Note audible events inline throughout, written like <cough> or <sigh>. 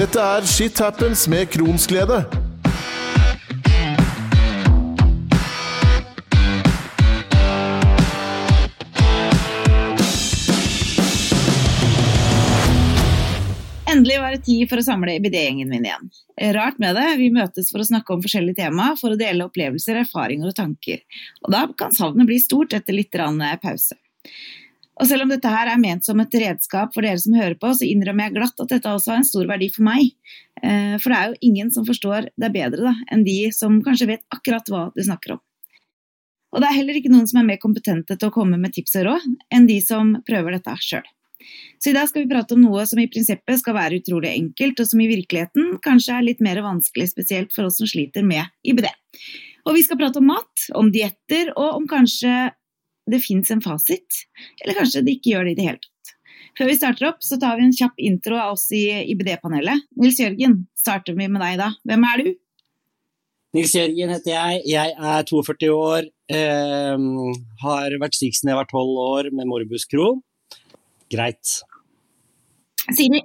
Dette er Shit Happens med Kronsglede. Endelig var det tid for å samle IBD-gjengen min igjen. Rart med det, vi møtes for å snakke om forskjellige tema, for å dele opplevelser, erfaringer og tanker. Og da kan savnet bli stort etter litt pause. Og selv om dette her er ment som et redskap for dere som hører på, så innrømmer jeg glatt at dette også har en stor verdi for meg. Eh, for det er jo ingen som forstår det bedre da, enn de som kanskje vet akkurat hva du snakker om. Og det er heller ikke noen som er mer kompetente til å komme med tips og råd enn de som prøver dette sjøl. Så i dag skal vi prate om noe som i prinsippet skal være utrolig enkelt, og som i virkeligheten kanskje er litt mer vanskelig, spesielt for oss som sliter med IBD. Og vi skal prate om mat, om dietter, og om kanskje det fins en fasit, eller kanskje det ikke gjør det i det hele tatt. Før vi starter opp, så tar vi en kjapp intro av oss i IBD-panelet. Nils Jørgen, starter vi med deg da. Hvem er du? Nils Jørgen heter jeg. Jeg er 42 år. Eh, har vært syk siden jeg var 12 år med morbus Crohn. Greit. Siri?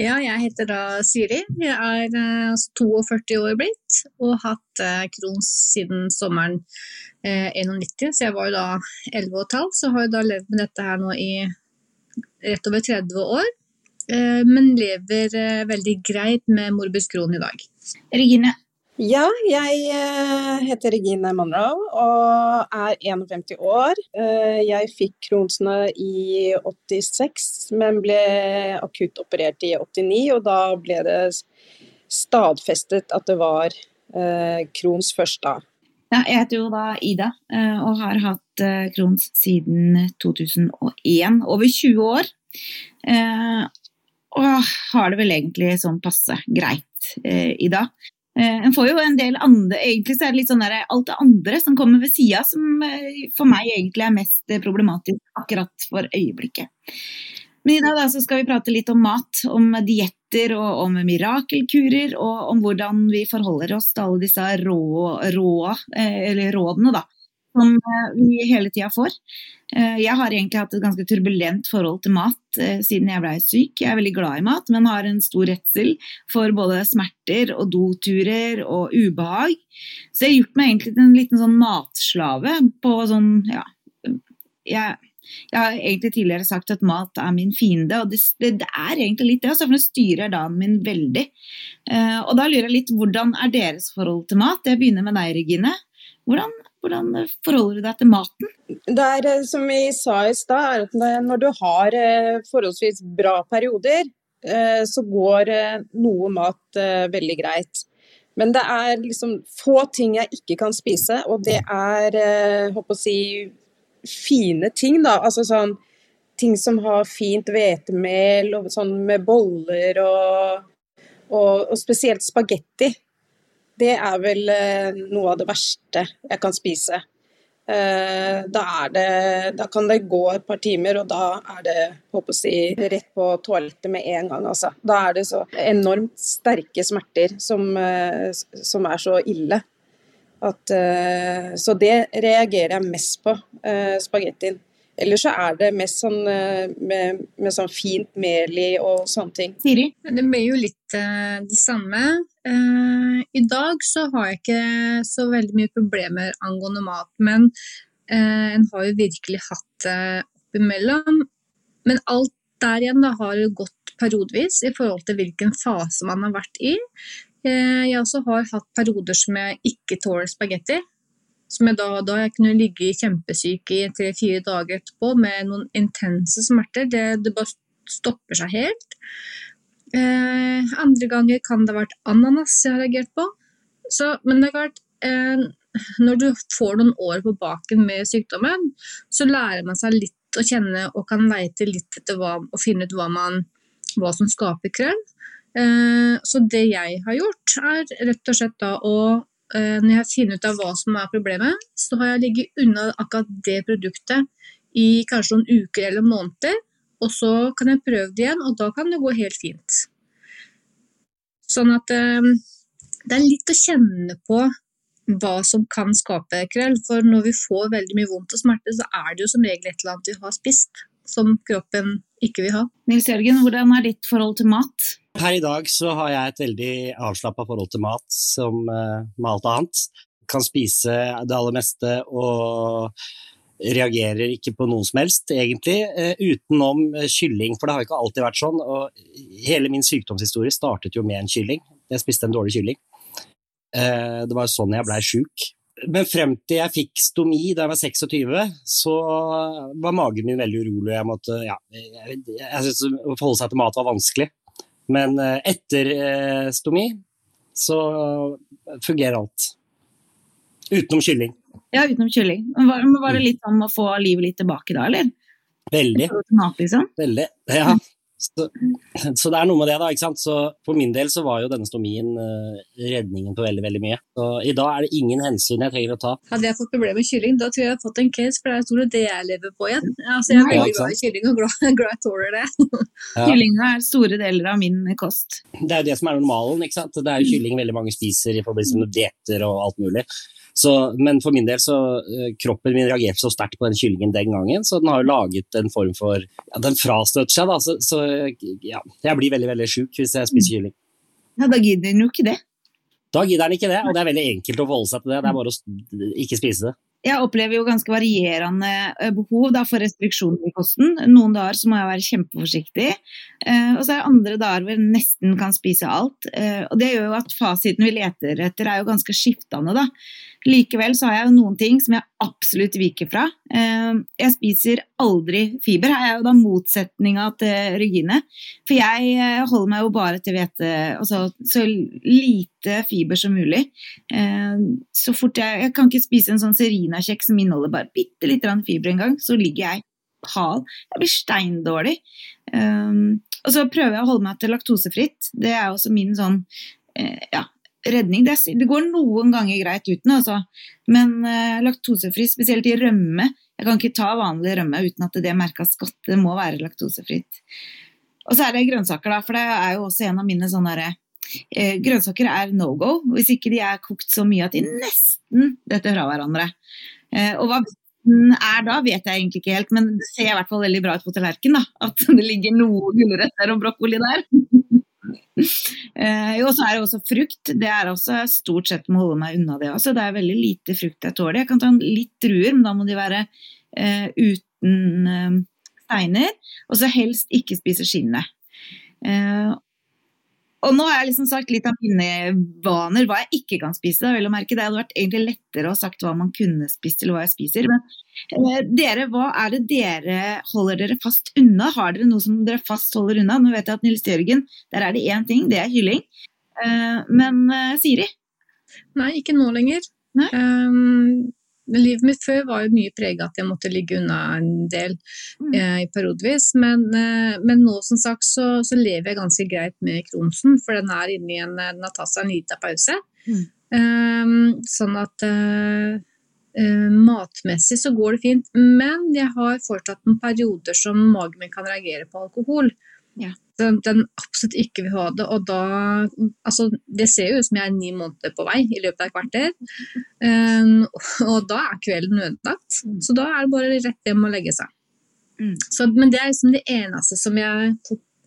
Ja, jeg heter da Siri. Jeg er 42 eh, år blitt og har hatt eh, Crohns siden sommeren 91, eh, så jeg var jo da 11 og et halvt. Så har jeg da levd med dette her nå i rett over 30 år. Men lever veldig greit med morbus Crohn i dag. Regine? Ja, jeg uh, heter Regine Monroe og er 51 år. Uh, jeg fikk Kronsene i 86, men ble akutt operert i 89. Og da ble det stadfestet at det var uh, Krons først da. Ja, jeg heter jo da Ida og har hatt Krons siden 2001. Over 20 år. Og har det vel egentlig sånn passe greit i dag. Eh, en får jo en del andre Egentlig så er det litt sånn der, alt det andre som kommer ved sida, som eh, for meg egentlig er mest problematisk akkurat for øyeblikket. Men i dag da, så skal vi prate litt om mat, om dietter og om mirakelkurer, og om hvordan vi forholder oss til alle disse rå, rå eh, rådene da, som vi hele tida får. Eh, jeg har egentlig hatt et ganske turbulent forhold til mat eh, siden jeg blei syk. Jeg er veldig glad i mat, men har en stor redsel for både smerter og doturer og ubehag. Så jeg har gjort meg egentlig til en liten sånn matslave på sånn, ja jeg, jeg, har egentlig tidligere sagt at mat er min fiende, og det, det er egentlig litt det. Altså, for det styrer dagen min veldig. Og da lurer jeg litt, hvordan er deres forhold til mat? Jeg begynner med deg, Regine. Hvordan hvordan forholder du deg til maten? Det er eh, som vi sa i stad, at når du har eh, forholdsvis bra perioder, eh, så går noe mat veldig greit. Men det er liksom få ting jeg ikke kan spise, og det er håper å si, fine ting, da. Altså sånn ting som har fint hvetemel, og sånn med boller og, og, og spesielt spagetti det er vel eh, noe av det verste jeg kan spise. Eh, da, det, da, kan det gå et par timer, og da er det håper si, rett på toalettet med en gang. Altså. Da er det så enormt sterke smerter som, eh, som er så ille. At, så det reagerer jeg mest på, spagettien. Ellers så er det mest sånn med, med sånn fint mel i og sånne ting. Siri? Det blir jo litt uh, det samme. Uh, I dag så har jeg ikke så veldig mye problemer angående mat, men uh, en har jo virkelig hatt det oppimellom. Men alt der igjen da har jo gått periodevis i forhold til hvilken fase man har vært i. Jeg også har hatt perioder som jeg ikke tåler spagetti. Da, da jeg kunne ligge kjempesyk i tre-fire dager etterpå med noen intense smerter. Det, det bare stopper seg helt. Eh, andre ganger kan det ha vært ananas jeg har reagert på. Så, men det er klart, eh, når du får noen år på baken med sykdommen, så lærer man seg litt å kjenne og kan leite litt etter hva, og finne ut hva, man, hva som skaper krøll. Eh, så det jeg har gjort, er rett og slett da å når jeg finner ut av hva som er problemet, så har jeg ligget unna akkurat det produktet i kanskje noen uker eller måneder. Og så kan jeg prøve det igjen, og da kan det gå helt fint. Sånn at eh, det er litt å kjenne på hva som kan skape krøll. For når vi får veldig mye vondt og smerte, så er det jo som regel et eller annet vi har spist som kroppen ikke vil ha. Nils Jørgen, hvordan er ditt forhold til mat? Per i dag så har jeg et veldig avslappa forhold til mat, som uh, med alt annet. Kan spise det aller meste og reagerer ikke på noe som helst, egentlig, uh, utenom kylling. For det har ikke alltid vært sånn. Og hele min sykdomshistorie startet jo med en kylling. Jeg spiste en dårlig kylling. Uh, det var sånn jeg blei sjuk. Men frem til jeg fikk stomi da jeg var 26, så var magen min veldig urolig. Jeg måtte, ja, jeg, synes Å forholde seg til mat var vanskelig. Men eh, etter eh, stomi så fungerer alt. Utenom kylling. Ja, utenom kylling. Var, var det litt sånn å få livet litt tilbake da, eller? Veldig. Mat, liksom? Veldig. Ja. Så, <clears throat> så, det er noe med det, da. ikke sant? Så For min del så var jo denne stomien uh, redningen på veldig veldig mye. Så I dag er det ingen hensyn jeg trenger å ta. Hadde jeg fått problemer med kylling, da tror jeg jeg hadde fått en case, for det er stort det jeg lever på igjen. Altså, Jeg er veldig glad i kylling og glad, <laughs> glad jeg tåler det. <laughs> Ja. Kyllinga er store deler av min kost. Det er jo det som er normalen. ikke sant? Det er jo kylling veldig mange spiser i forbindelse med dietter og alt mulig. Så, men for min del så uh, kroppen min reagerte så sterkt på den kyllingen den gangen, så den har jo laget en form for ja, Den frastøter seg, da. Så, så ja, jeg blir veldig veldig sjuk hvis jeg spiser kylling. Ja, da gidder den jo ikke det. Da gidder den ikke det, og det er veldig enkelt å forholde seg til det. Det er bare å ikke spise det. Jeg opplever jo ganske varierende behov da, for restriksjoner i kosten. Noen dager så må jeg være kjempeforsiktig, eh, og så er det andre dager hvor jeg nesten kan spise alt. Eh, og Det gjør jo at fasiten vi leter etter er jo ganske skiftende. da. Likevel så har jeg jo noen ting som jeg absolutt viker fra. Eh, jeg spiser aldri fiber. Her er jo da motsetninga til Regine. For jeg eh, holder meg jo bare til hvete, altså så lite fiber som mulig. Eh, så fort jeg Jeg kan ikke spise en sånn Serina-kjeks som inneholder bare bitte litt fiber engang, så ligger jeg hal. Jeg blir steindårlig. Og så prøver jeg å holde meg til laktosefritt. Det er også min sånn ja, redning. Det, det, går noen ganger greit uten, altså. Men uh, laktosefri, spesielt i rømme Jeg kan ikke ta vanlig rømme uten at det merkes godt. Det må være laktosefritt. Og så er det grønnsaker, da, for det er jo også en av mine sånne derre uh, Grønnsaker er no go hvis ikke de er kokt så mye at de nesten detter fra hverandre. Uh, og hva er da, vet jeg egentlig ikke helt, men det ser i hvert fall veldig bra ut på tallerkenen. At det ligger noe gulrøtter og brokkoli der. <laughs> Eh, og så er det også frukt. Det er også stort sett må holde meg unna det Altså, Det er veldig lite frukt jeg tåler. Jeg kan ta litt druer, men da må de være eh, uten eh, steiner. Og så helst ikke spise skinnet. Eh, og nå har jeg liksom sagt litt av mine vaner, hva jeg ikke kan spise. Vel å merke. det hadde vært egentlig lettere å sagt hva man kunne spist, eller hva jeg spiser. Men eh, dere, hva er det dere holder dere fast unna? Har dere noe som dere fast holder unna? Nå vet jeg at Nils Jørgen, der er det én ting, det er kylling. Eh, men eh, Siri? Nei, ikke nå lenger. Nei? Um, Livet mitt før var jo mye prega at jeg måtte ligge unna en del Mm. eh, periodevis. Men, eh, men nå som sagt så, så lever jeg ganske greit med Kronsen, for den er inne i en Den har tatt seg en liten pause. Mm. Eh, sånn at eh, eh, matmessig så går det fint. Men jeg har fortsatt noen perioder som magen min kan reagere på alkohol. Ja. Den, den absolutt ikke vil ha det. Og da Altså, det ser jo ut som jeg er ni måneder på vei i løpet av et kvarter. Um, og da er kvelden ødelagt. Så da er det bare rett hjem og legge seg. Mm. Så, men det er liksom det eneste som jeg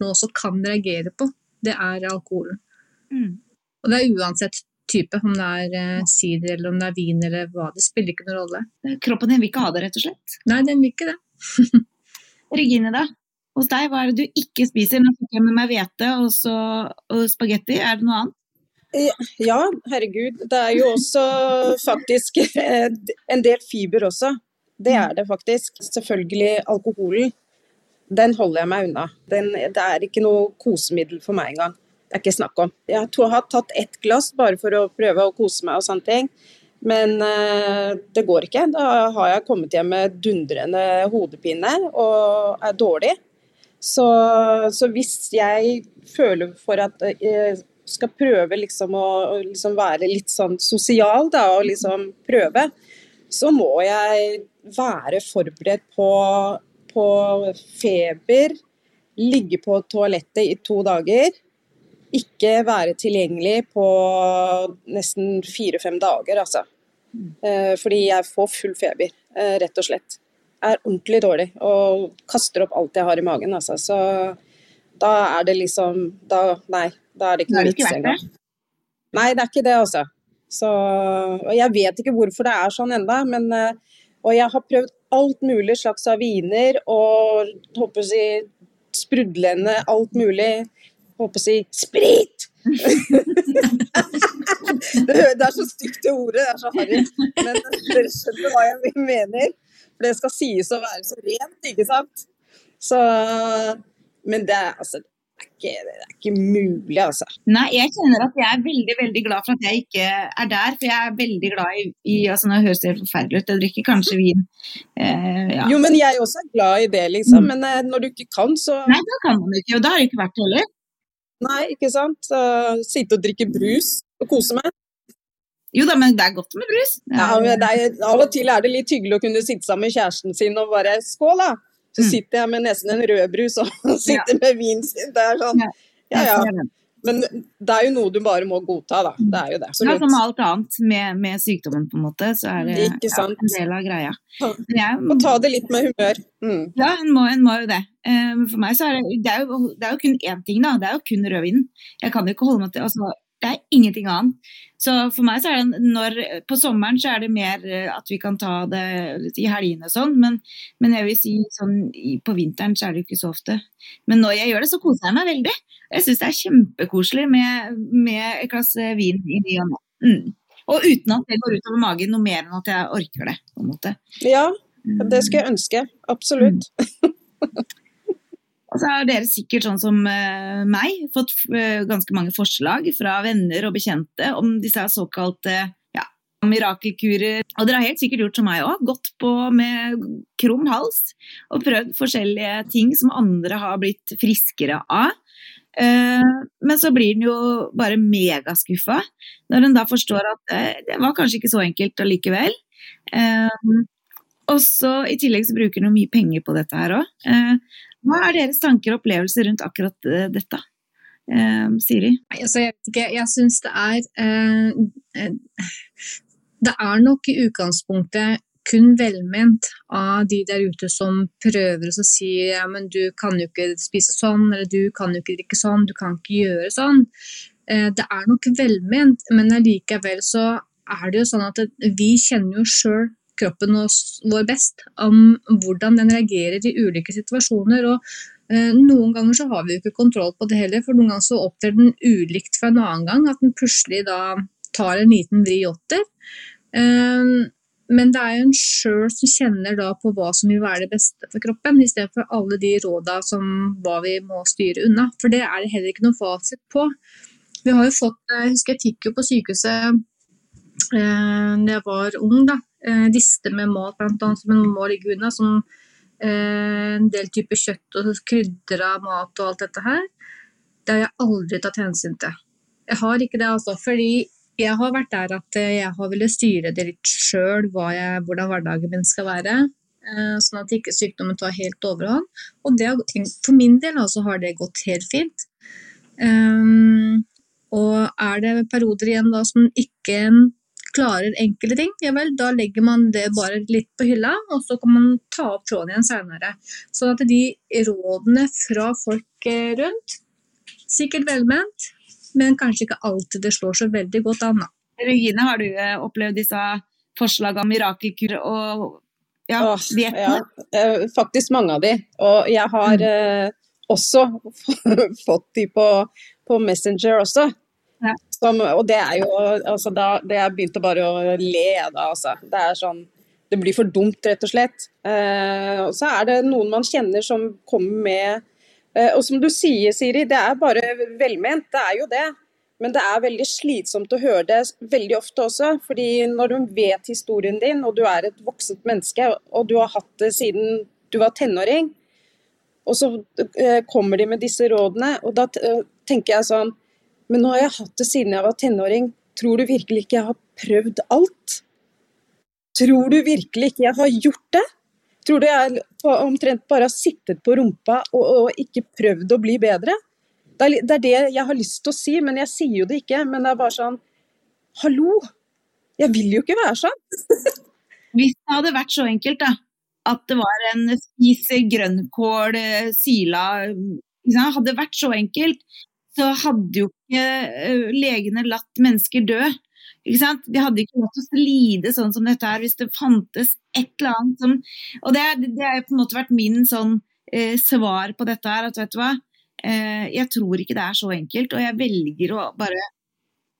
nå også kan reagere på. Det er alkoholen. Mm. Og det er uansett type, om det er eh, sider eller om det er vin eller hva. Det spiller ikke noen rolle. Kroppen din vil ikke ha det, rett og slett. Nei, den vil ikke det. <laughs> Regine, da? Hos deg, hva er det du ikke spiser? Nå fikk jeg med meg hvete og, og spagetti. Er det noe annet? Ja, herregud. Det er jo også faktisk eh, en del fiber også. Det er det faktisk. Selvfølgelig alkoholen. Den holder jeg meg unna. Den, det er ikke noe kosemiddel for meg engang. Det er ikke snakk om. Jeg tror jeg har tatt ett glass bare for å prøve å kose meg og sånne ting. Men eh, det går ikke. Da har jeg kommet hjem med dundrende hodepine og er dårlig. Så, så hvis jeg føler for at jeg skal prøve liksom å, liksom være litt sånn sosial da, og liksom prøve, så må jeg være forberedt på, på feber, ligge på toalettet i to dager, ikke være tilgjengelig på nesten fire-fem dager, altså. Eh, fordi jeg får full feber, eh, rett og slett. Er ordentlig dårlig og kaster opp alt jeg har i magen, altså. Så Da er det liksom da, Nei, da er det ikke noe vits engang. Nei, det er ikke det, altså. Så, og jeg vet ikke hvorfor det er sånn enda, men eh, Og jeg har prøvd alt mulig slags av viner og håper å si sprudlende, alt mulig. Håper å si sprit! <laughs> det er så stygt det ordet, det er så harry. Men dere skjønner hva jeg mener. For det skal sies å være så rent, ikke sant? Så Men det er altså det er ikke, det er ikke mulig, altså. Nei, jeg kjenner at jeg er veldig veldig glad for at jeg ikke er der. For jeg er veldig glad i, i altså Nå høres det helt forferdelig ut, jeg drikker kanskje vin. Eh, ja. Jo, men jeg også er glad i det, liksom. Mm. Men eh, når du ikke kan, så Nei, da kan man ikke, og da har det ikke vært heller. Nei, ikke sant. Så, sitte og drikke brus og kose meg. Jo da, men det er godt med brus. Ja, men det er, av og til er det litt hyggelig å kunne sitte sammen med kjæresten sin og bare skål, da. Så Mm. sitter jeg med nesten en rødbrus og <laughs> sitter med vin sin. Det er sånn. Ja. Ja, ja. Men det er jo noe du bare må godta, da. Det er jo det. Ja, som alt annet med, med sykdommen, på en måte, så er det ja, en del av greia. Men jeg, Og ta det litt med humør. Mm. Ja, en må, en må jo det. Um, for meg så er det, det, er jo, det er jo kun én ting, da. Det er jo kun rødvinen. Jeg kan jo ikke holde meg til altså, Det er ingenting annet. Så for meg så er det når På sommeren så er det mer eh, at vi kan ta det i helgene og sånn, men, men jeg vil si sånn på vinteren så er det jo ikke så ofte. Men når jeg gjør det, så koser jeg meg veldig. Jeg syns det er kjempekoselig med, med et glass eh, vin i ny og ne. Mm. Og uten at det går utover magen noe mer enn at jeg orker det. på en måte. Ja, Mm. det skulle jeg ønske. Absolutt. <laughs> Og så har dere sikkert sånn som eh, meg fått eh, ganske mange forslag fra venner og bekjente om disse såkalte ja, mirakelkurer. Og dere har helt sikkert gjort som meg òg, gått på med krum hals og prøvd forskjellige ting som andre har blitt friskere av. Eh, men så blir den jo bare megaskuffa når en da forstår at det var kanskje ikke så enkelt allikevel. Og så I tillegg så bruker en mye penger på dette her òg. Hva er deres tanker og opplevelser rundt akkurat eh, dette? Eh, Siri? Altså, jeg vet ikke, jeg syns det er eh, eh, Det er nok i utgangspunktet kun velment av de der ute som prøver å si ja, men du kan jo ikke spise sånn, eller du kan jo ikke drikke sånn, du kan ikke gjøre sånn. Eh, det er nok velment, men allikevel så er det jo sånn at vi kjenner jo sjøl kroppen vår best om hvordan den reagerer i ulike situasjoner. og Eh, Noen ganger så har vi jo ikke kontroll på det heller, for noen ganger så opptrer den ulikt fra en annen gang. At den plutselig da tar en liten vri åtter. Eh, Men det er jo en sjøl som kjenner da på hva som vil være det beste for kroppen, i stedet for alle de råda som hva vi må styre unna. For det er det heller ikke noe fasit på. Vi har jo fått, jeg husker jeg fikk jo på sykehuset eh, da jeg var ung, da, eh, liste med mat blant annet som en må ligge unna. som eh, en del typer kjøtt og krydra mat og alt dette her. Det har jeg aldri tatt hensyn til. Jeg har ikke det, altså. Fordi jeg har vært der at eh, jeg har villet styre det litt sjøl, hvordan hverdagen min skal være. eh, Sånn at ikke sykdommen tar helt overhånd. Og det, for min del altså, har det gått helt fint. Um, og er det perioder igjen da som ikke klarer enkelte ting, ja vel, da legger man det bare litt på hylla, og så kan man ta opp tråden igjen seinere. Sånn at de rådene fra folk eh, rundt, sikkert velment, men kanskje ikke alltid det slår så veldig godt an. da. Regine, har du eh, opplevd disse forslagene om mirakelkur og ja, Åh, diettene? ja, eh, faktisk mange av de. Og jeg har Mm. eh, også <laughs> fått de på, på Messenger også. Ja. Som, og det er jo altså da, Det jeg begynte bare å le da, altså. Det er sånn Det blir for dumt, rett og slett. Eh, og så er det noen man kjenner som kommer med eh, Og som du sier, Siri, det er bare velment. Det er jo det. Men det er veldig slitsomt å høre det veldig ofte også. fordi når du vet historien din, og du er et voksent menneske, og du har hatt det siden du var tenåring, og så eh, kommer de med disse rådene, og da tenker jeg sånn Men nå har jeg hatt det siden jeg var tenåring. Tror du virkelig ikke jeg har prøvd alt? Tror du virkelig ikke jeg har gjort det? Tror du jeg omtrent bare har sittet på rumpa og, og ikke prøvd å bli bedre? Det er, det er det jeg har lyst til å si, men jeg sier jo det ikke. Men det er bare sånn Hallo! Jeg vil jo ikke være sånn. <laughs> Hvis det hadde vært så enkelt, da. At det var en spis grønnkål, eh, sila Hvis det Hadde vært så enkelt, så hadde jo legene latt mennesker dø. Ikke sant? De hadde ikke latt oss lide sånn som dette her hvis det fantes et eller annet som Og det, har på en måte vært min sånn eh, svar på dette her, at vet du hva, eh, jeg tror ikke det er så enkelt, og jeg velger å bare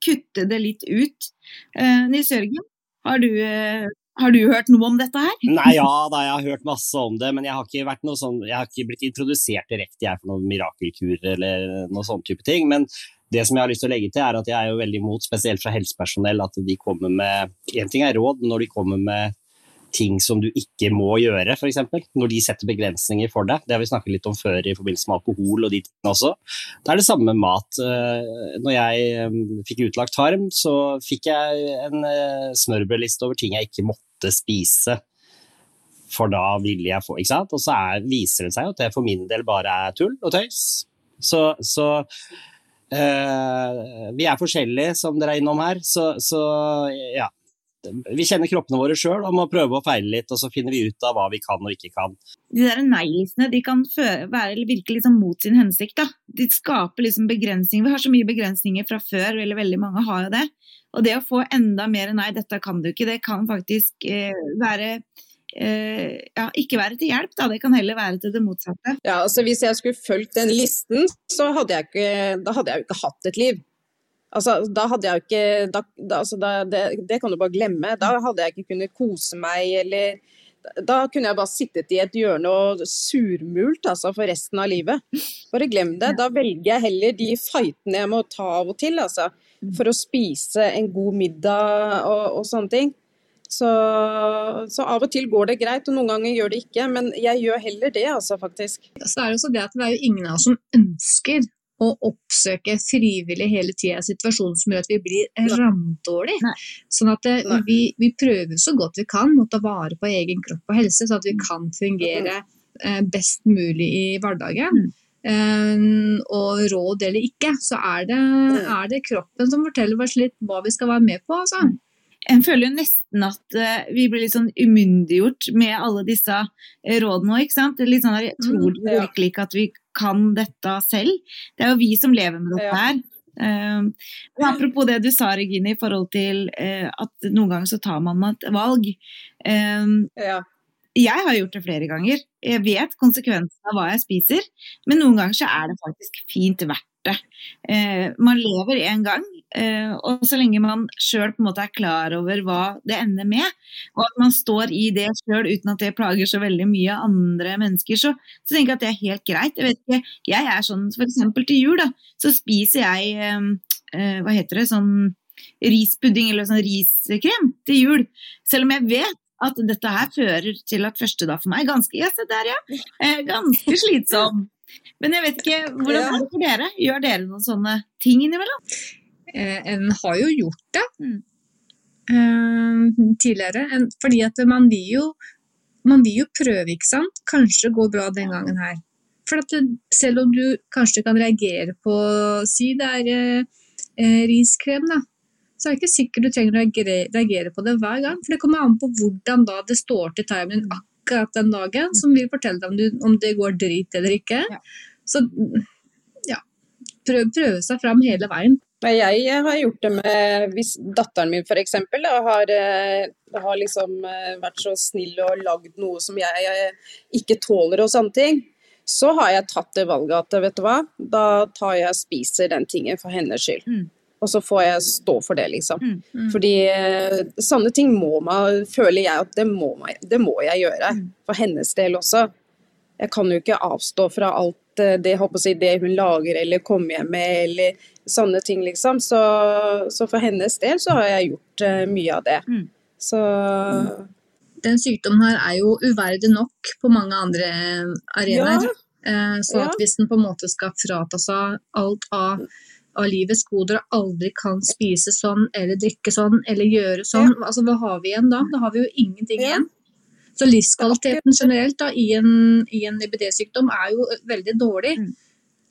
kutte det litt ut. Eh, Nils Jørgen, har du, eh, har du hørt noe om dette her? Nei, ja da, jeg har hørt masse om det, men jeg har ikke, sånn, jeg har ikke blitt introdusert direkte jeg for noen mirakelkur eller noen sånn type ting. Men det som jeg har lyst til å legge til, er at jeg er jo veldig imot, spesielt fra helsepersonell, at de kommer med En ting er råd, når de kommer med ting som du ikke må gjøre, f.eks. Når de setter begrensninger for deg. Det har vi snakket litt om før i forbindelse med alkohol og de tingene også. Det er det samme med mat. Eh, Når jeg eh, fikk utlagt tarm, så fikk jeg en eh, smørbrødliste over ting jeg ikke måtte spise. For da ville jeg få Ikke sant? Og så er, viser det seg at det for min del bare er tull og tøys. Så, så Vi er forskjellige, som dere er innom her. Så, så ja. Vi kjenner kroppene våre sjøl og må prøve å feile litt, og så finner vi ut av hva vi kan og ikke kan. De der nei-listene de kan føre, være, virke liksom mot sin hensikt. Da. De skaper liksom begrensninger. Vi har så mye begrensninger fra før, eller veldig mange har jo det. Og det å få enda mer nei, dette kan du ikke, det kan faktisk eh, være eh, ja, ikke være til hjelp, da. Det kan heller være til det motsatte. Ja, altså Hvis jeg skulle fulgt den listen, så hadde jeg, ikke, da hadde jeg jo ikke hatt et liv. Altså, da hadde jeg ikke da, da, altså, da, det, det kan du bare glemme. Da hadde jeg ikke kunnet kose meg eller Da kunne jeg bare sittet i et hjørne og surmult altså, for resten av livet. Bare glem det. Da velger jeg heller de fightene jeg må ta av og til, altså. For å spise en god middag og, og sånne ting. Så, så av og til går det greit, og noen ganger gjør det ikke. Men jeg gjør heller det, altså, faktisk. Så er det også det at det er jo ingen av oss som ønsker å oppsøke frivillig hele tida situasjonen som gjør at vi blir ramdårlig. Sånn at det, vi, vi prøver så godt vi kan å ta vare på egen kropp og helse, så at vi kan fungere eh, best mulig i hverdagen. Um, og råd eller ikke, så er det, er det kroppen som forteller oss litt hva vi skal være med på. Altså. En føler jo nesten at eh, vi blir litt sånn umyndiggjort med alle disse eh, rådene òg, ikke sant. Det er Litt sånn der, jeg tror Mm, virkelig ikke at vi kan dette selv. Det er jo vi som lever med dette her. Um, apropos det du sa, Regine, i forhold til uh, at noen ganger så tar man et valg. Um, Ja. jeg har gjort det flere ganger. Jeg vet konsekvensene av hva jeg spiser, men noen ganger så er det faktisk fint verdt det. Uh, man lever én gang, og så lenge man sjøl er klar over hva det ender med, og at man står i det sjøl uten at det plager så veldig mye andre mennesker, så, så tenker jeg at det er helt greit. Jeg vet ikke, jeg er sånn f.eks. til jul, da, så spiser jeg eh, eh, hva heter det, sånn rispudding eller sånn riskrem til jul. Selv om jeg vet at dette her fører til at første dag for meg ganske, ja, der, ja, eh, ganske slitsom. Men jeg vet ikke, hvordan er det for dere? Gjør dere noen sånne ting innimellom? Eh, en har jo gjort det Mm. eh, tidligere. En, fordi at man vil, jo, man vil jo prøve, ikke sant. Kanskje går bra den gangen her. For at selv om du kanskje kan reagere på Si det er eh, eh, riskrem, da. Så er det ikke sikkert du trenger å reagere, reagere på det hver gang. For det kommer an på hvordan da det står til timingen akkurat den dagen, som vil fortelle deg om, du, om det går drit eller ikke. Ja. Så ja, prøv, prøve seg fram hele veien. Jeg har gjort det med hvis datteren min f.eks. har, eh, har liksom eh, vært så snill og lagd noe som jeg jeg ikke tåler og sånne ting. Så har jeg tatt det valget at vet du hva, da tar jeg og spiser den tingen for hennes skyld. Mm. Og så får jeg stå for det, liksom. Mm. Mm. Fordi eh, sånne ting må man, føler jeg at det må, det må jeg gjøre. Mm. For hennes del også. Jeg kan jo ikke avstå fra alt eh, det, jeg det hun lager eller kommer hjem med, eller sånne ting, liksom. Så, så for hennes del så har jeg gjort eh, mye av det. Mm. Så den sykdommen her er jo uverdig nok på mange andre arenaer. Ja. Så Ja. at hvis den på en måte skal frata seg alt av, av livets goder og aldri kan spise sånn eller drikke sånn eller gjøre sånn, altså hva har vi igjen da? Da har vi jo ingenting Ja. igjen. Så livskvaliteten generelt da, i en, i en IBD-sykdom er jo veldig dårlig. Mm.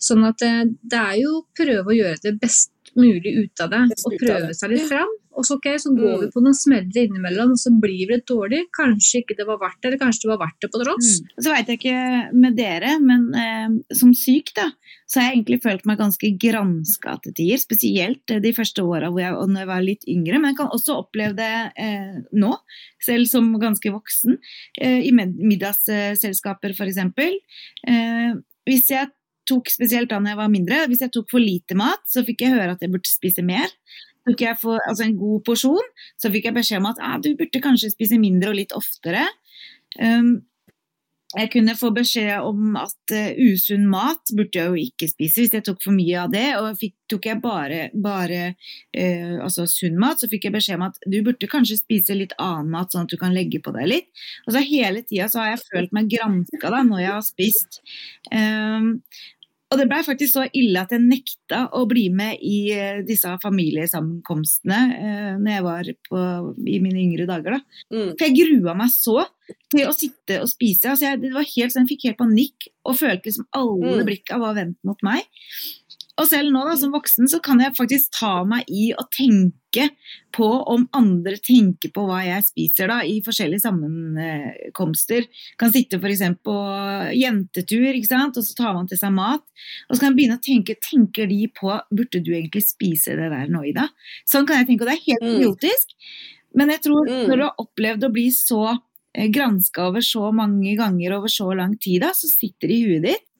Sånn at det, det er jo prøve å gjøre det best mulig ut av det, og prøve seg litt fram. Og så, okay, så går vi på noen smeller innimellom, og så blir det dårlig. Kanskje ikke det var verdt det, eller kanskje det var verdt det på tross. Mm. Så veit jeg ikke med dere, men eh, som syk, da, så har jeg egentlig følt meg ganske granska til tider. Spesielt de første åra hvor jeg, når jeg var litt yngre. Men jeg kan også oppleve det eh, nå, selv som ganske voksen. Eh, I middagsselskaper, f.eks. Eh, hvis jeg tok spesielt da jeg var mindre, hvis jeg tok for lite mat, så fikk jeg høre at jeg burde spise mer. Tok jeg for altså en god porsjon, så fikk jeg beskjed om at ah, du burde kanskje spise mindre og litt oftere. Um, jeg kunne få beskjed om at uh, usunn mat burde jeg jo ikke spise hvis jeg tok for mye av det. Og fikk, tok jeg bare, bare uh, altså sunn mat, så fikk jeg beskjed om at du burde kanskje spise litt annen mat, sånn at du kan legge på deg litt. Og så Hele tida har jeg følt meg granska da, når jeg har spist. Um, og det blei faktisk så ille at jeg nekta å bli med i eh, disse familiesammenkomstene eh, når jeg var på, i mine yngre dager. Da. Mm. For jeg grua meg så til å sitte og spise. Altså jeg, det var helt, jeg fikk helt panikk og følte liksom alle mm. blikka var vendt mot meg. Og selv nå da, som voksen så kan jeg faktisk ta meg i å tenke på om andre tenker på hva jeg spiser da, i forskjellige sammenkomster. Kan sitte f.eks. på jentetur, ikke sant? og så tar man til seg mat. Og så kan jeg begynne å tenke tenker de på burde du egentlig spise det der nå, Ida? Sånn kan jeg tenke, og det er helt mm. idiotisk. Men jeg tror mm. når du har opplevd å bli så eh, granska over så mange ganger over så lang tid, da, så sitter det i huet ditt.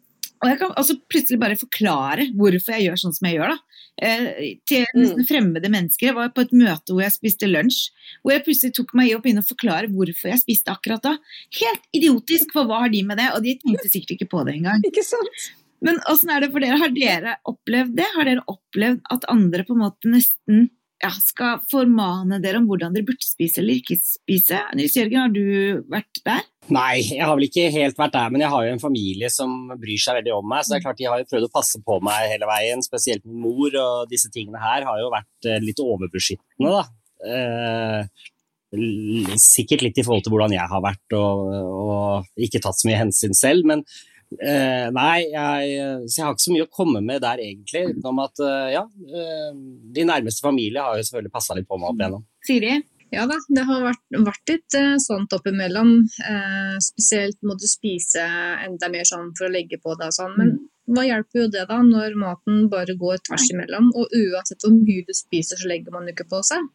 Og jeg kan altså plutselig bare forklare hvorfor jeg gjør sånn som jeg gjør. da. Eh, til mm. fremmede mennesker. Jeg var på et møte hvor jeg spiste lunsj. Hvor jeg plutselig tok meg i å begynne å forklare hvorfor jeg spiste akkurat da. Helt idiotisk, for hva har de med det? Og de tenkte sikkert ikke på det engang. <laughs> Ikke sant? Men åssen er det for dere? Har dere opplevd det? Har dere opplevd at andre på en måte nesten ja, skal formane dere om hvordan dere burde spise eller ikke spise? Nils Jørgen, har du vært der? Nei, jeg har vel ikke helt vært der, men jeg har jo en familie som bryr seg veldig om meg. Så det er klart de har jo prøvd å passe på meg hele veien, spesielt min mor. Og disse tingene her har jo vært eh, litt overbeskyttende, da. Eh, sikkert litt i forhold til hvordan jeg har vært og, og ikke tatt så mye hensyn selv. men Uh, nei, jeg, så jeg har ikke så mye å komme med der egentlig. Utenom at uh, ja, uh, de nærmeste familie har jo selvfølgelig passa litt på meg opp igjennom. Siri? Ja da, det har vært, vært litt sånt oppimellom. spesielt må du spise enda mer sånn for å legge på deg og sånn. Men hva hjelper jo det da, når maten bare går tvers imellom? Og uansett hvor mye du spiser, så legger man jo ikke på seg.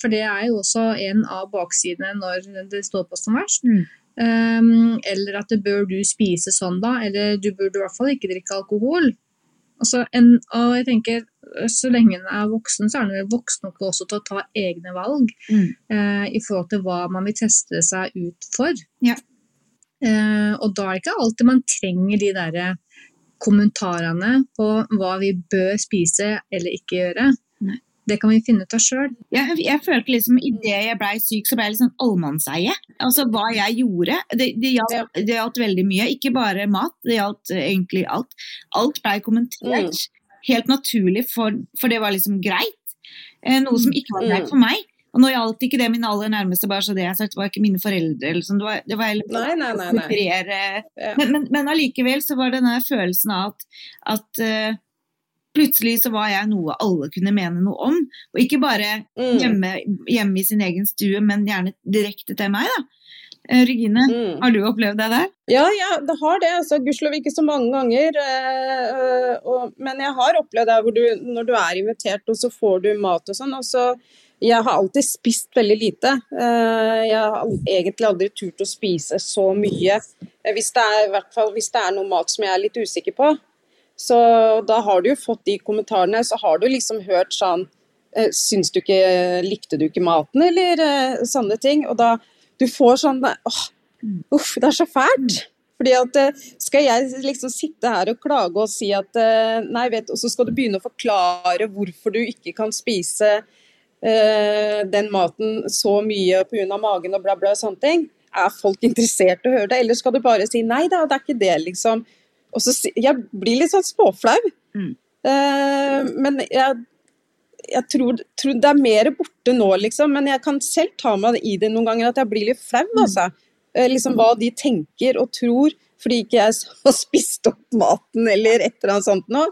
for det er jo også en av baksidene når det står på som verst. Mm. Um, eller at det bør du spise sånn, da. Eller du burde i hvert fall ikke drikke alkohol. Altså, en, og jeg tenker, Så lenge en er voksen, så er en voksen nok også til å ta egne valg mm. uh, i forhold til hva man vil teste seg ut for. Ja. Uh, og da er det ikke alltid man trenger de derre kommentarene på hva vi bør spise eller ikke gjøre. Det kan vi finne ut av sjøl. Jeg, jeg, følte liksom idet jeg blei syk, så ble jeg litt sånn allmannseie. Altså hva jeg gjorde. Det, det, gjaldt, det, gjaldt, veldig mye. Ikke bare mat, det gjaldt egentlig alt. Alt blei kommentert. Mm. Helt naturlig, for, for, det var liksom greit. Eh, noe som ikke var greit mm. for meg. Og nå gjaldt ikke det mine aller nærmeste, bare så det jeg sagt, det var ikke mine foreldre. Eller sånn. Det var, det var heller nei, nei, nei, nei. Men, men, allikevel så var det denne følelsen av at, at uh, plutselig så var jeg noe alle kunne mene noe om. Og ikke bare mm. hjemme, hjemme, i sin egen stue, men gjerne direkte til meg. da. Eh, Regine, mm. har du opplevd det der? Ja, ja det har det. altså Gudskjelov ikke så mange ganger. Øh, og, men jeg har opplevd det hvor du, når du er invitert og så får du mat og sånn. og så jeg har alltid spist veldig lite. Jeg har egentlig aldri turt å spise så mye. Hvis det er, i hvert fall, hvis det er noe mat som jeg er litt usikker på. Så da har du jo fått de kommentarene, så har du liksom hørt sånn eh, Syns du ikke Likte du ikke maten, eller eh, sånne ting. Og da Du får sånn åh, Uff, det er så fælt. Fordi at eh, Skal jeg liksom sitte her og klage og si at Nei, vet Og så skal du begynne å forklare hvorfor du ikke kan spise uh, den maten så mye pga. magen og bla, bla, sånne ting. Er folk interessert i å høre det, eller skal du bare si nei da, det er ikke det, liksom. Og så, jeg blir litt sånn småflau. Mm. Uh, men jeg, jeg tror, tror, det er mer borte nå, liksom. Men jeg kan selv ta meg i det noen ganger at jeg blir litt flau, mm. altså. Uh, liksom hva de tenker og tror fordi ikke jeg <laughs> har spist opp maten eller et eller annet sånt noe.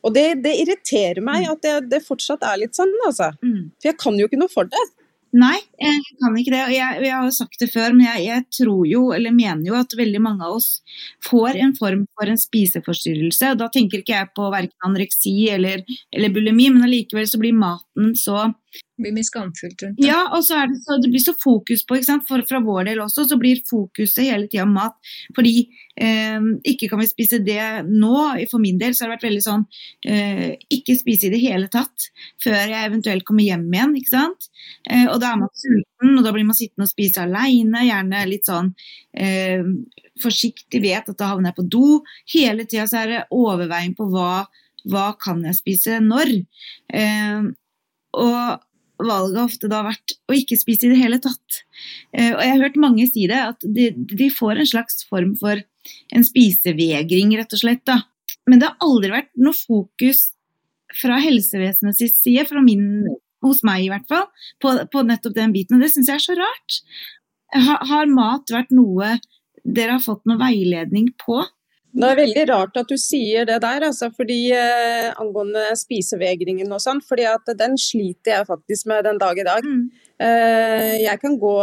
Og det, det irriterer meg at det, det fortsatt er litt sånn, altså. Mm. For jeg kan jo ikke noe for det. Nei, jeg kan ikke det. Jeg, jeg har jo sagt det før, men jeg, jeg, tror jo, eller mener jo, at veldig mange av oss får en form for en spiseforstyrrelse. Da tenker ikke jeg på verken anoreksi eller, eller bulimi, men allikevel så blir maten så blir mye skamfullt rundt det. Ja, og så det, så det blir så fokus på? For, fra vår del også, så blir fokuset hele tida mat. Fordi eh, ikke kan vi spise det nå. For min del så har det vært veldig sånn eh, ikke spise i det hele tatt før jeg eventuelt kommer hjem igjen, ikke sant. Eh, og da er man sulten, og da blir man sittende og spise aleine, gjerne litt sånn eh, forsiktig, vet at da havner jeg på do. Hele tida så er det overveiing på hva, hva kan jeg spise når. Eh, og valget har ofte da vært å ikke spise i det hele tatt. Eh, og jeg har hørt mange si det, at de, de får en slags form for en spisevegring, rett og slett. da. Men det har aldri vært noe fokus fra helsevesenets side, fra min, hos meg i hvert fall, på, på nettopp den biten. Og det syns jeg er så rart. Har, har mat vært noe dere har fått noe veiledning på? Det er veldig rart at du sier det der, altså, fordi eh, angående spisevegringen og sånn. fordi at den sliter jeg faktisk med den dag i dag. Mm. Eh, jeg kan gå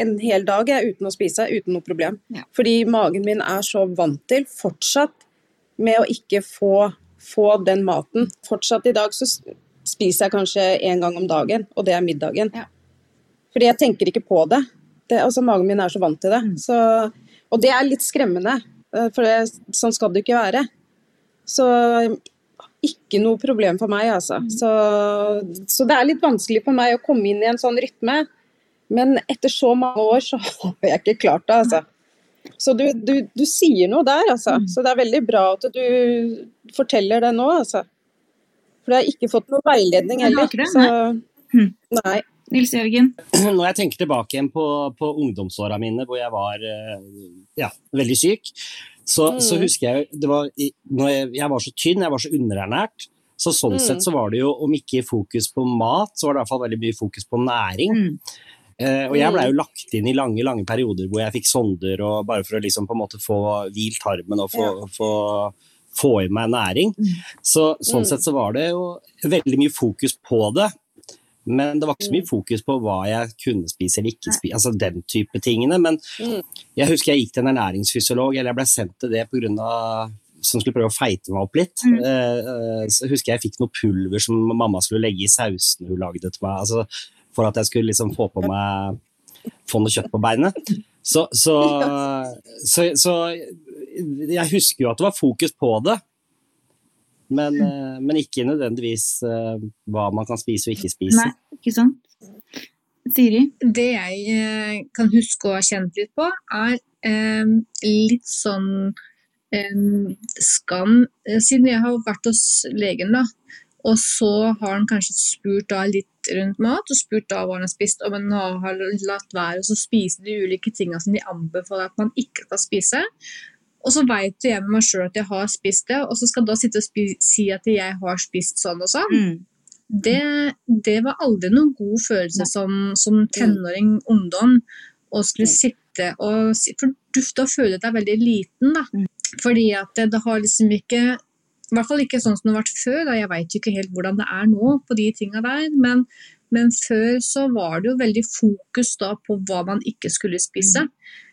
en hel dag jeg, uten å spise, uten noe problem. Ja. Fordi magen min er så vant til fortsatt med å ikke få, få den maten. Fortsatt i dag så spiser jeg kanskje én gang om dagen, og det er middagen. Ja. Fordi jeg tenker ikke på det. det altså Magen min er så vant til det. Mm. Så, og det er litt skremmende, eh, for det, sånn skal det ikke være. Så ikke noe problem for meg, altså. Så, så det er litt vanskelig for meg å komme inn i en sånn rytme. Men etter så mange år så <laughs> har jeg ikke klart det, altså. Så du, du, du sier noe der, altså. Så det er veldig bra at du forteller det nå, altså. For jeg har ikke fått noe veiledning heller. Så, nei. Nils Jørgen? Når jeg tenker tilbake igjen på, på ungdomsåra mine hvor jeg var eh, ja, veldig syk, så, Mm. så husker jeg det var, når jeg, jeg var så tynn, jeg var så underernært. Så sånn Mm. sett så var det jo, om ikke fokus på mat, så var det i hvert fall veldig mye fokus på næring. Mm. Uh, og jeg blei Mm. jo lagt inn i lange lange perioder hvor jeg fikk sonder, og bare for å liksom på en måte få hvilt tarmen og få, få, få i meg næring. Mm. Så, sånn Mm. sett så var det jo veldig mye fokus på det. Men det var ikke så mye fokus på hva jeg kunne spise eller ikke spise, altså den type tingene. Men Mm. jeg husker jeg gikk til en ernæringsfysiolog, eller jeg ble sendt til det pga. som skulle prøve å feite meg opp litt. Mm. Eh, eh, så husker jeg jeg fikk noe pulver som mamma skulle legge i sausen hun lagde til meg. Altså, for at jeg skulle liksom få på meg få noe kjøtt på beinet. Så, så, <laughs> så, så jeg husker jo at det var fokus på det. Men, eh, men ikke nødvendigvis eh, hva man kan spise og ikke spise. Nei, ikke sant? Siri? Det jeg eh, kan huske å ha kjent litt på, er eh, litt sånn eh, skam. Siden jeg har vært hos legen, da, og så har han kanskje spurt da litt rundt mat, og spurt da hva han har spist, og men han har latt være å spise de ulike tingene som de anbefaler at man ikke skal spise. Og så veit jeg med meg sjøl at jeg har spist det, og så skal da sitte og si at jeg har spist sånn og sånn. Mm. Det, det var aldri noen god følelse som, som tenåring, ungdom, å skulle Mm. sitte og si For du, da føler du deg veldig liten, da. Mm. Fordi at det, det har liksom ikke I hvert fall ikke sånn som det har vært før. Da. Jeg veit jo ikke helt hvordan det er nå på de tinga der. Men, men før så var det jo veldig fokus da på hva man ikke skulle spise. Eh,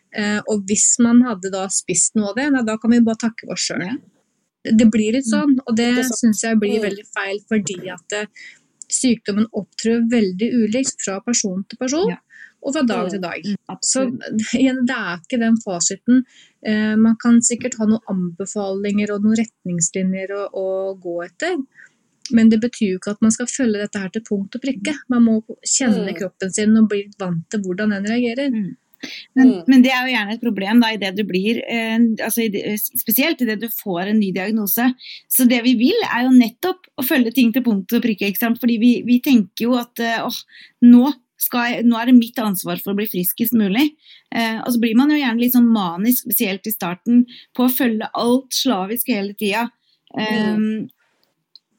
og hvis man hadde da spist noe av det, da kan vi bare takke oss sjøl. Det blir litt sånn, og det syns jeg blir Mm. veldig feil fordi at eh, sykdommen opptrår veldig ulikt fra person til person. Og fra dag Mm. til dag. Så <laughs> igjen, det er ikke den fasiten. Eh, man kan sikkert ha noen anbefalinger og noen retningslinjer å, å gå etter. Men det betyr jo ikke at man skal følge dette her til punkt og prikke. Man må kjenne Mm. kroppen sin og bli vant til hvordan den reagerer. Men, Mm. men det er jo gjerne et problem da, i det du blir, eh, altså i det, spesielt idet du får en ny diagnose. Så det vi vil, er jo nettopp å følge ting til punkt og prikke. Ikke sant? Fordi vi, vi tenker jo at eh, åh, nå, skal jeg, nå er det mitt ansvar for å bli friskest mulig. Eh, og så blir man jo gjerne litt sånn manisk, spesielt i starten, på å følge alt slavisk hele tida. Mm.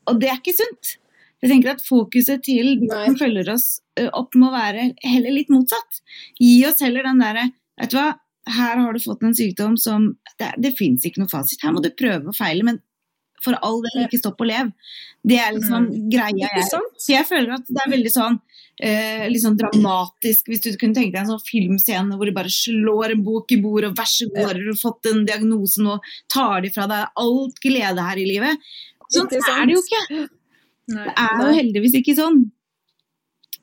Og det er ikke sunt. Jeg tenker at Fokuset til de som følger oss opp, må være heller litt motsatt. Gi oss heller den derre Vet du hva, her har du fått en sykdom som Det, det fins ikke noe fasit. Her må du prøve og feile, men for all del, ikke stopp og lev. Det er liksom greia jeg? Så jeg føler at det er veldig sånn eh, sånn dramatisk, hvis du kunne tenke deg en sånn filmscene hvor de bare slår en bok i bordet, og vær så god, har du fått en diagnose nå, tar de fra deg alt glede her i livet. Sånn er det jo ikke. Nei. Det er jo heldigvis ikke sånn.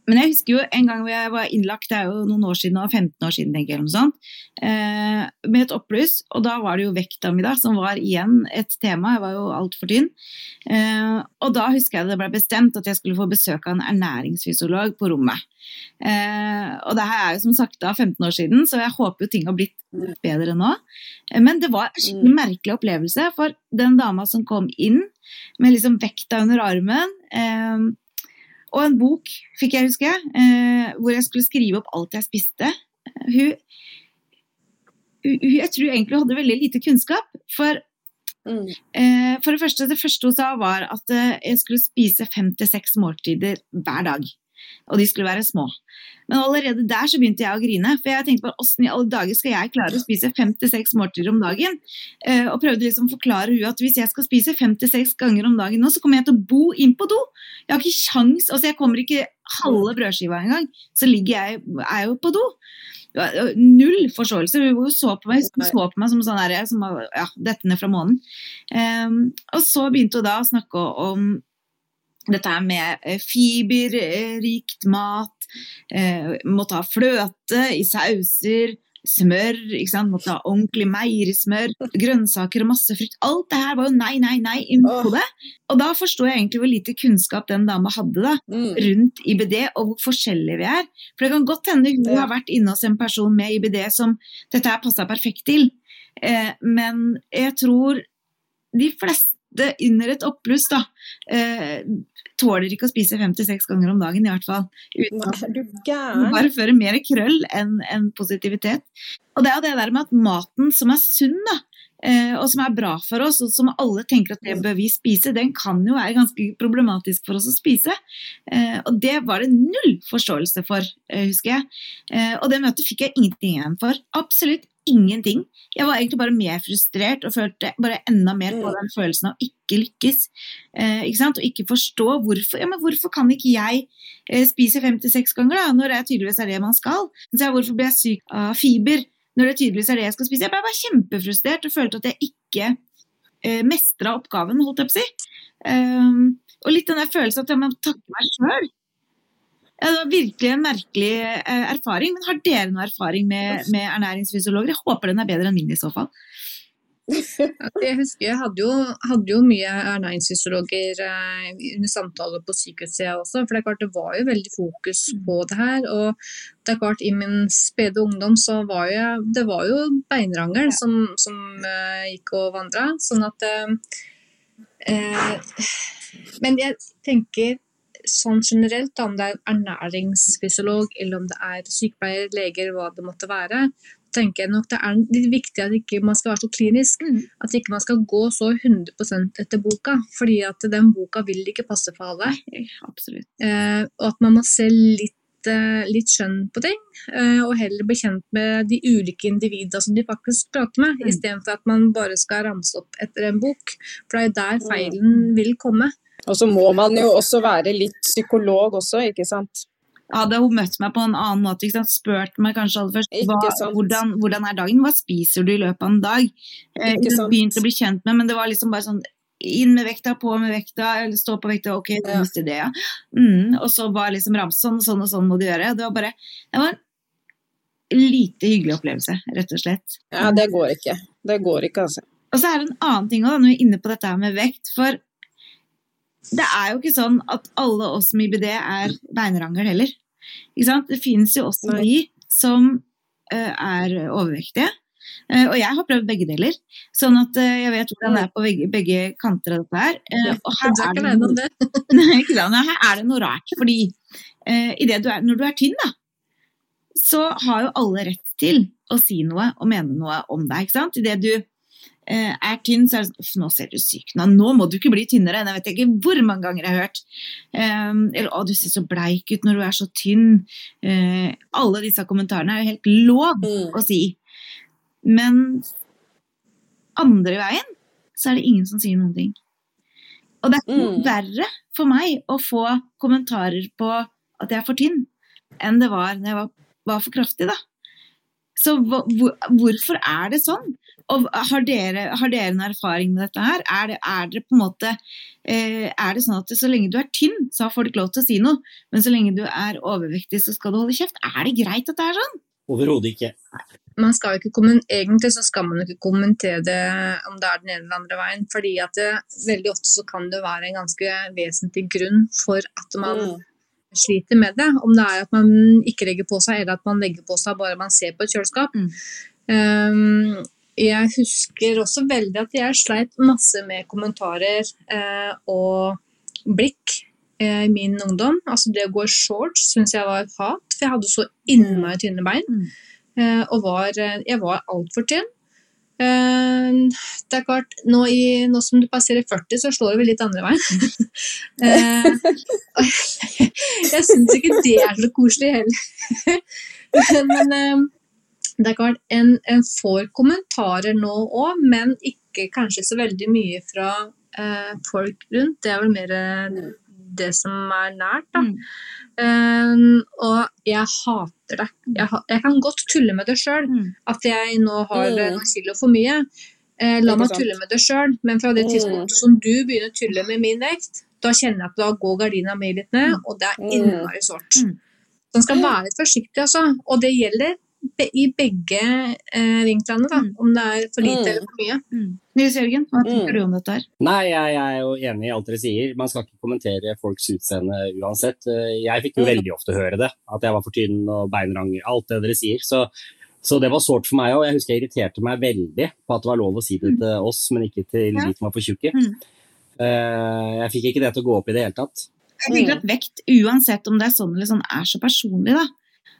Men jeg husker jo en gang hvor jeg var innlagt, det er jo noen år siden, 15 år siden, tenker jeg, eller noe sånt, eh, med et oppbluss, og da var det jo vekta mi da, som var igjen et tema, jeg var jo altfor tynn. Eh, og da husker jeg det ble bestemt at jeg skulle få besøk av en ernæringsfysiolog på rommet. Eh, og det her er jo som sagt da 15 år siden, så jeg håper jo ting har blitt bedre nå. Eh, Men det var en skikkelig merkelig opplevelse, for den dama som kom inn med liksom vekta under armen, eh, og en bok, fikk jeg huske, eh, hvor jeg skulle skrive opp alt jeg spiste. Eh, Hun, hun, jeg tror egentlig hadde veldig lite kunnskap. For, Mm. eh, for det første, det første hun sa var at jeg skulle spise fem til seks måltider hver dag. Og de skulle være små. Men allerede der så begynte jeg å grine. For jeg tenkte bare, åssen i alle dager skal jeg klare å spise fem til seks måltider om dagen? Eh, og prøvde liksom å forklare hun at hvis jeg skal spise fem til seks ganger om dagen nå, så kommer jeg til å bo inn på do. Jeg har ikke kjangs, altså jeg kommer ikke halve brødskiva engang, så ligger jeg, er jeg jo på do. Null forståelse. Hun så på meg, så på meg som sånn der, som ja, dette ned fra månen. Ehm, og så begynte hun da å snakke om dette her med eh, fiberrikt mat, eh, måtte ha fløte i sauser, smør, måtte ha ordentlig meierismør, grønnsaker og masse frukt. Alt det her var jo nei, nei, nei i Åh. Og da forstår jeg egentlig hvor lite kunnskap den dama hadde da, Mm. rundt IBD, og hvor forskjellige vi er. For det kan godt hende hun har vært inne hos en person med IBD som dette her passa perfekt til. Eh, men jeg tror de fleste under et oppbluss da, eh, tåler ikke å spise fem til seks ganger om dagen, i hvert fall. Uten at bare fører mer krøll enn en positivitet. Og det er jo det der med at maten som er sunn, da, eh, og som er bra for oss, og som alle tenker at det bør vi spise, den kan jo være ganske problematisk for oss å spise. Eh, og det var det null forståelse for, eh, husker jeg. Eh, og det møtet fikk jeg ingenting igjen for. Absolutt ingenting. Jeg var egentlig bare mer frustrert og følte bare enda mer på Mm. den følelsen av ikke lykkes. Eh, ikke sant? Og ikke forstå hvorfor. Ja, men hvorfor kan ikke jeg eh, spise fem til seks ganger, da, når det tydeligvis er det man skal? Så hvorfor blir jeg syk av fiber når det tydeligvis er det jeg skal spise? Jeg ble bare kjempefrustrert og følte at jeg ikke eh, mestra oppgaven, holdt jeg på å si. Um, og litt den der følelsen at jeg må takke meg sjøl. Ja, det var virkelig en merkelig eh, erfaring. Men har dere noe erfaring med, med ernæringsfysiologer? Jeg håper den er bedre enn min i så fall. Jeg husker jeg hadde jo, hadde jo mye ernæringsfysiologer eh, under samtaler på sykehuset også, for det er klart det var jo veldig fokus på det her. Og det er klart i min spede ungdom så var jeg, det var jo beinrangel som, som eh, gikk og vandra, sånn at eh, eh, Men jeg tenker sånn generelt, da, om det er ernæringsfysiolog eller om det er sykepleier, leger, hva det måtte være, tenker jeg nok det er litt viktig at ikke man skal være så klinisk. At ikke man skal gå så 100% etter boka, fordi at den boka vil ikke passe for alle. Absolutt. Eh, og at man må se litt, eh, litt skjønn på ting, eh, og heller bli kjent med de ulike individene som de faktisk prater med, Mm. istedenfor at man bare skal ramse opp etter en bok. For det er der feilen vil komme. Og så må man jo også være litt psykolog også, ikke sant. Hadde hun møtt meg på en annen måte, ikke sant? spurt meg kanskje aller først hva, hvordan, hvordan er dagen, hva spiser du i løpet av en dag? Eh, du begynte å bli kjent med, men det var liksom bare sånn inn med vekta, på med vekta, eller stå på vekta, ok, det neste idé, ja. Mm, og så var liksom ramsen, sånn og sånn og sånn må du gjøre. Det var bare det var en lite hyggelig opplevelse, rett og slett. Ja, det går ikke. Det går ikke, altså. Og så er det en annen ting også, når vi er inne på dette her med vekt. For det er jo ikke sånn at alle oss med IBD er beinrangel heller. Ikke sant? Det finnes jo også de som uh, er overvektige. Uh, og jeg har prøvd begge deler, sånn at uh, jeg vet hvordan det er på begge, begge kanter av dette her. Og her er det noe. <laughs> Nei? Her er det noe rart, fordi i det du er, når du er tynn, da, så har jo alle rett til å si noe og mene noe om deg. ikke sant? Idet du er tynn, så er det sånn nå ser du syk ut Nå må du ikke bli tynnere. Jeg vet ikke hvor mange ganger jeg har hørt. Um, eller å, du ser så bleik ut når du er så tynn. Eh, alle disse kommentarene er jo helt lov Mm. å si. Men andre veien så er det ingen som sier noen ting. Og det er ikke noe Mm. verre for meg å få kommentarer på at jeg er for tynn, enn det var når jeg var, var for kraftig, da. Så hvor, hvorfor er det sånn? Og har dere, har dere en erfaring med dette her? Er det, er det på en måte eh, Er det sånn at så lenge du er tynn, så har folk lov til å si noe, men så lenge du er overvektig, så skal du holde kjeft? Er det greit at det er sånn? Overhodet ikke. man skal ikke egentlig så skal man ikke kommentere det om det er den ene eller andre veien, fordi at det, veldig ofte så kan det være en ganske vesentlig grunn for at man Mm. sliter med det. Om det er at man ikke legger på seg, eller at man legger på seg bare man ser på et kjøleskap. Mm. Um, jeg husker også veldig at jeg sleit masse med kommentarer eh, og blikk eh, i min ungdom. Altså det å gå i shorts syns jeg var et hat, for jeg hadde så innmari tynne bein. Mm. Eh, og var, eh, jeg var altfor tynn. Eh, det er klart, nå, i, nå som du passerer 40, så slår det vel litt andre veien. <laughs> eh, <laughs> jeg syns ikke det er så koselig heller. <laughs> men det er klart, en, en får kommentarer nå òg, men ikke kanskje så veldig mye fra eh, folk rundt. Det er vel mer eh, det som er nært, da. Mm. Um, og jeg hater det. Jeg, ha, jeg kan godt tulle med det sjøl, Mm. at jeg nå har Mm. eh, noen kilo for mye. Eh, la meg sant. tulle med det sjøl, men fra det Mm. tidspunktet som du begynner å tulle med min vekt, da kjenner jeg at da går gardina mi litt ned, og det er Mm. innmari sårt. Mm. Så man skal være litt forsiktig, altså. Og det gjelder i begge eh, vinklene, da. Mm. Om det er for lite Mm. eller for mye. Mm. Nils Jørgen, hva tenker Mm. du om dette her? Nei, jeg, jeg er jo enig i alt dere sier. Man skal ikke kommentere folks utseende uansett. Eh, Jeg fikk jo Mm. veldig ofte høre det, at jeg var for tynn og beinrang, alt det dere sier. Så, så det var sårt for meg òg. Jeg husker jeg irriterte meg veldig på at det var lov å si det til oss, men ikke til Ja. de som var for tjukke. Mm. Eh, Jeg fikk ikke det til å gå opp i det hele tatt. Jeg tenker at vekt, uansett om det er sånn eller sånn, er så personlig, da.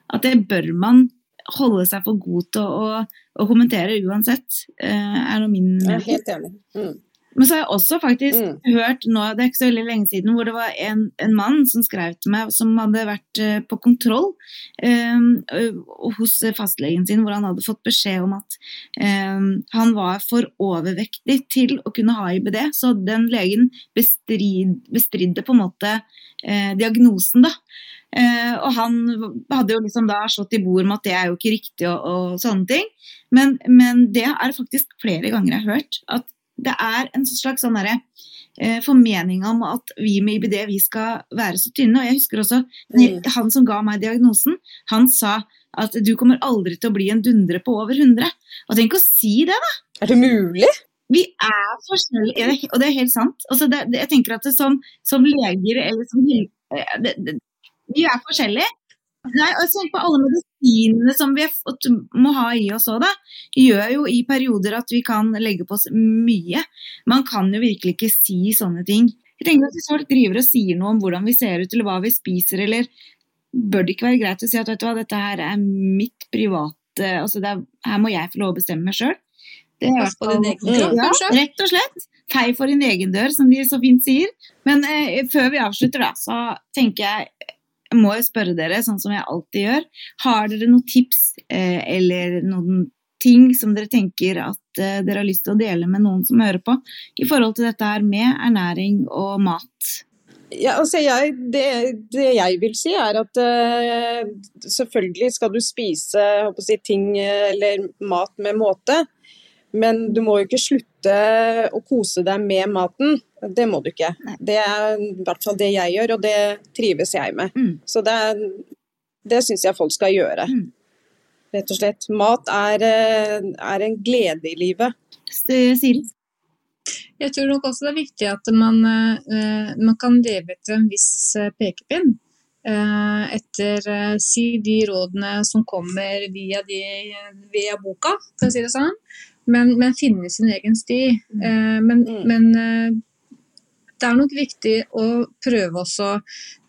At det bør man holde seg for god til å, å kommentere uansett, eh, er nå min mening. helt enig. Mm. Men så har jeg også faktisk Mm. hørt nå, det er ikke så veldig lenge siden, hvor det var en, en mann som skrev til meg, som hadde vært uh, på kontroll uh, hos fastlegen sin, hvor han hadde fått beskjed om at uh, han var for overvektig til å kunne ha IBD. Så den legen bestrid, bestridde på en måte diagnosen, da. Eh, og han hadde jo liksom da slått i bord med at det er jo ikke riktig og, og sånne ting. Men, men det er faktisk flere ganger jeg har hørt. At det er en slags sånn derre eh, formening om at vi med IBD vi skal være så tynne. Og jeg husker også Mm. han som ga meg diagnosen, han sa at du kommer aldri til å bli en dundre på over 100. Og tenk å si det, da! Er det mulig? Vi er forskjellige, og det er helt sant. Altså det, det, jeg tenker at det som, som leger eller som eh, det, det, Vi er forskjellige. Nei, Tenk på alle medisinene som vi må ha i oss òg, da. Gjør jo i perioder at vi kan legge på oss mye. Man kan jo virkelig ikke si sånne ting. Jeg tenker at Hvis folk driver og sier noe om hvordan vi ser ut eller hva vi spiser, eller bør det ikke være greit å si at vet du hva, dette her er mitt private altså er, Her må jeg få lov å bestemme meg sjøl. Det er på din egen kropp, ja, kanskje? rett og slett. Fei for din egen dør, som de så fint sier. Men eh, før vi avslutter, da, så tenker jeg jeg må jo spørre dere, sånn som jeg alltid gjør. Har dere noen tips eh, eller noen ting som dere tenker at eh, dere har lyst til å dele med noen som hører på, i forhold til dette her med ernæring og mat? Ja, altså jeg, det, det jeg vil si er at eh, selvfølgelig skal du spise si, ting eh, eller mat med måte, men du må jo ikke slutte å kose deg med maten. Det må du ikke. Nei. Det er i hvert fall det jeg gjør, og det trives jeg med. Mm. Så det, er- det syns jeg folk skal gjøre. Mm. Rett og slett. Mat er, eh, er en glede i livet. S- Siri? Jeg tror nok også det er viktig at man, eh, man kan leve etter en viss eh, pekepinn. Eh, etter eh, si de rådene som kommer via, de, via boka, for å si det sånn. Men, men finne sin egen sti. Eh, men Mm. men det er nok viktig å prøve også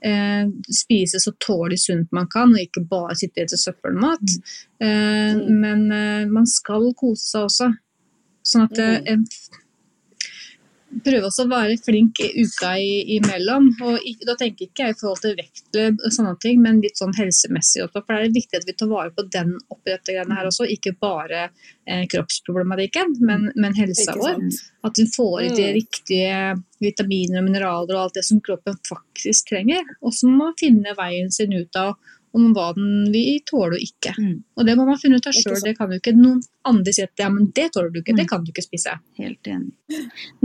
eh, spise så tålig sunt man kan, og ikke bare sitte etter søppelmat. Eh, Mm. Men man skal kose seg også. Sånn at Mm. Prøve også å være flink i uka i, imellom. Og ikke, da tenker ikke jeg i forhold til vekt og sånne ting, men litt sånn helsemessig også. For det er viktig at vi tar vare på den oppi dette greiene her også, ikke bare eh, kroppsproblematikken, men, men helsa vår. At vi får i de Mm. riktige vitaminer og mineraler og alt det som kroppen faktisk trenger. Og så må man finne veien sin ut av om hva den vi tåler og ikke. Mm. Og det må man finne ut av sjøl. Det kan jo ikke noen andre si at ja, men det tåler du ikke, det Mm. kan du ikke spise. Helt enig.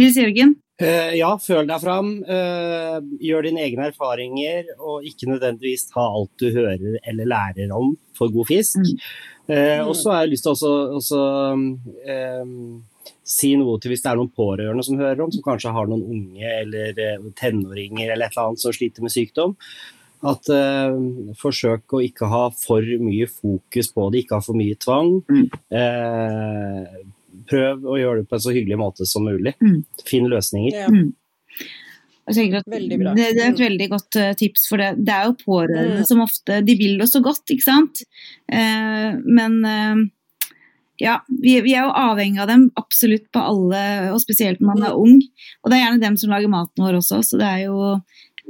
Nils Jørgen? Uh, ja, føl deg fram. Uh, gjør dine egne erfaringer, og ikke nødvendigvis ta alt du hører eller lærer om for god fisk. Mm. Eh, Mm. og så har jeg lyst til å også, også, si noe til hvis det er noen pårørende som hører om, som kanskje har noen unge eller tenåringer eller et eller annet som sliter med sykdom. At eh, Forsøk å ikke ha for mye fokus på det, ikke ha for mye tvang. Mm. Eh, prøv å gjøre det på en så hyggelig måte som mulig. Mm. Finn løsninger. Ja. Mm. Jeg at Det, det er et Mm. veldig godt eh, tips, for det, det er jo pårørende Mm. som ofte De vil oss så godt, ikke sant? Eh, men eh, ja, vi, vi er jo avhengig av dem absolutt på alle, og spesielt når man er ung. Og det er gjerne dem som lager maten vår også, så det er jo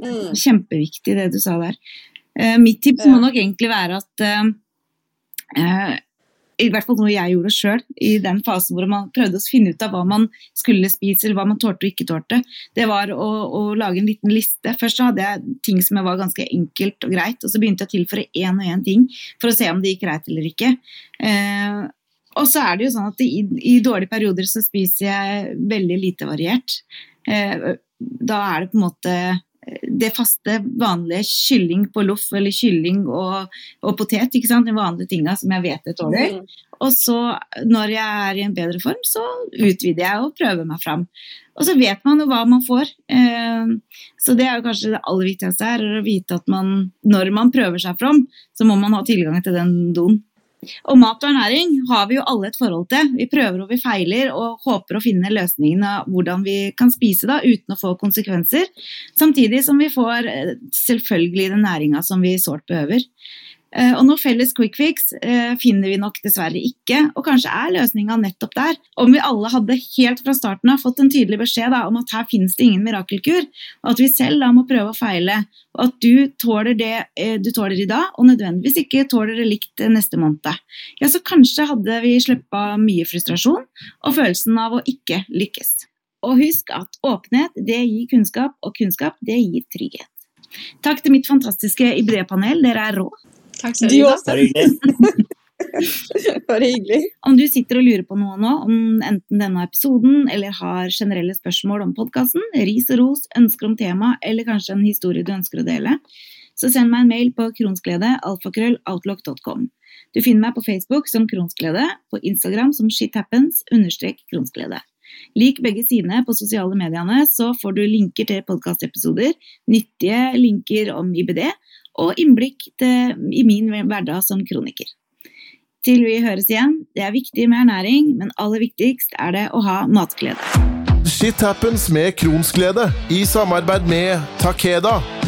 Mm. kjempeviktig det du sa der. Uh, mitt tips må nok egentlig være at uh, i hvert fall noe jeg gjorde sjøl, i den fasen hvor man prøvde å finne ut av hva man skulle spise, eller hva man tålte og ikke tålte, det var å, å lage en liten liste. Først så hadde jeg ting som var ganske enkelt og greit, og så begynte jeg å tilføre én og én ting for å se om det gikk greit eller ikke. Eh, og så er det jo sånn at i, i dårlige perioder så spiser jeg veldig lite variert. Eh, da er det på en måte det faste, vanlige kylling på loff eller kylling og, og potet. ikke sant? De vanlige tinga som jeg vet jeg tåler. Mm. Og så, når jeg er i en bedre form, så utvider jeg og prøver meg fram. Og så vet man jo hva man får. Eh, så det er jo kanskje det aller viktigste her, er å vite at man, når man prøver seg fram, så må man ha tilgang til den doen. Og mat og ernæring har vi jo alle et forhold til. Vi prøver og vi feiler og håper å finne løsningen av hvordan vi kan spise da, uten å få konsekvenser. Samtidig som vi får eh, selvfølgelig den næringa som vi sårt behøver. Eh, Og noe felles quick fix eh, finner vi nok dessverre ikke, og kanskje er løsninga nettopp der. Om vi alle hadde helt fra starten av fått en tydelig beskjed da, om at her finnes det ingen mirakelkur, og at vi selv da må prøve å feile, og at du tåler det eh, du tåler i dag, og nødvendigvis ikke tåler det likt neste måned. Ja, så kanskje hadde vi sluppa mye frustrasjon og følelsen av å ikke lykkes. Og husk at åpenhet det gir kunnskap, og kunnskap det gir trygghet. Takk til mitt fantastiske idépanel, dere er rå. Takk skal Du ha. Bare hyggelig. <laughs> Hyggelig. Om du sitter og lurer på noe nå, om enten denne episoden eller har generelle spørsmål om podkasten, ris og ros, ønsker om tema eller kanskje en historie du ønsker å dele, så send meg en mail på kronsglede, alfakrølloutlook.com. Du finner meg på Facebook som Kronsglede, på Instagram som shithappens, understrek kronsglede. Lik begge sidene på sosiale mediene, så får du linker til podkastepisoder, nyttige linker om IBD og innblikk til, i min hverdag som kroniker. Til vi høres igjen, det er viktig med ernæring, men aller viktigst er det å ha matglede. Shit happens med Kronsglede i samarbeid med Takeda.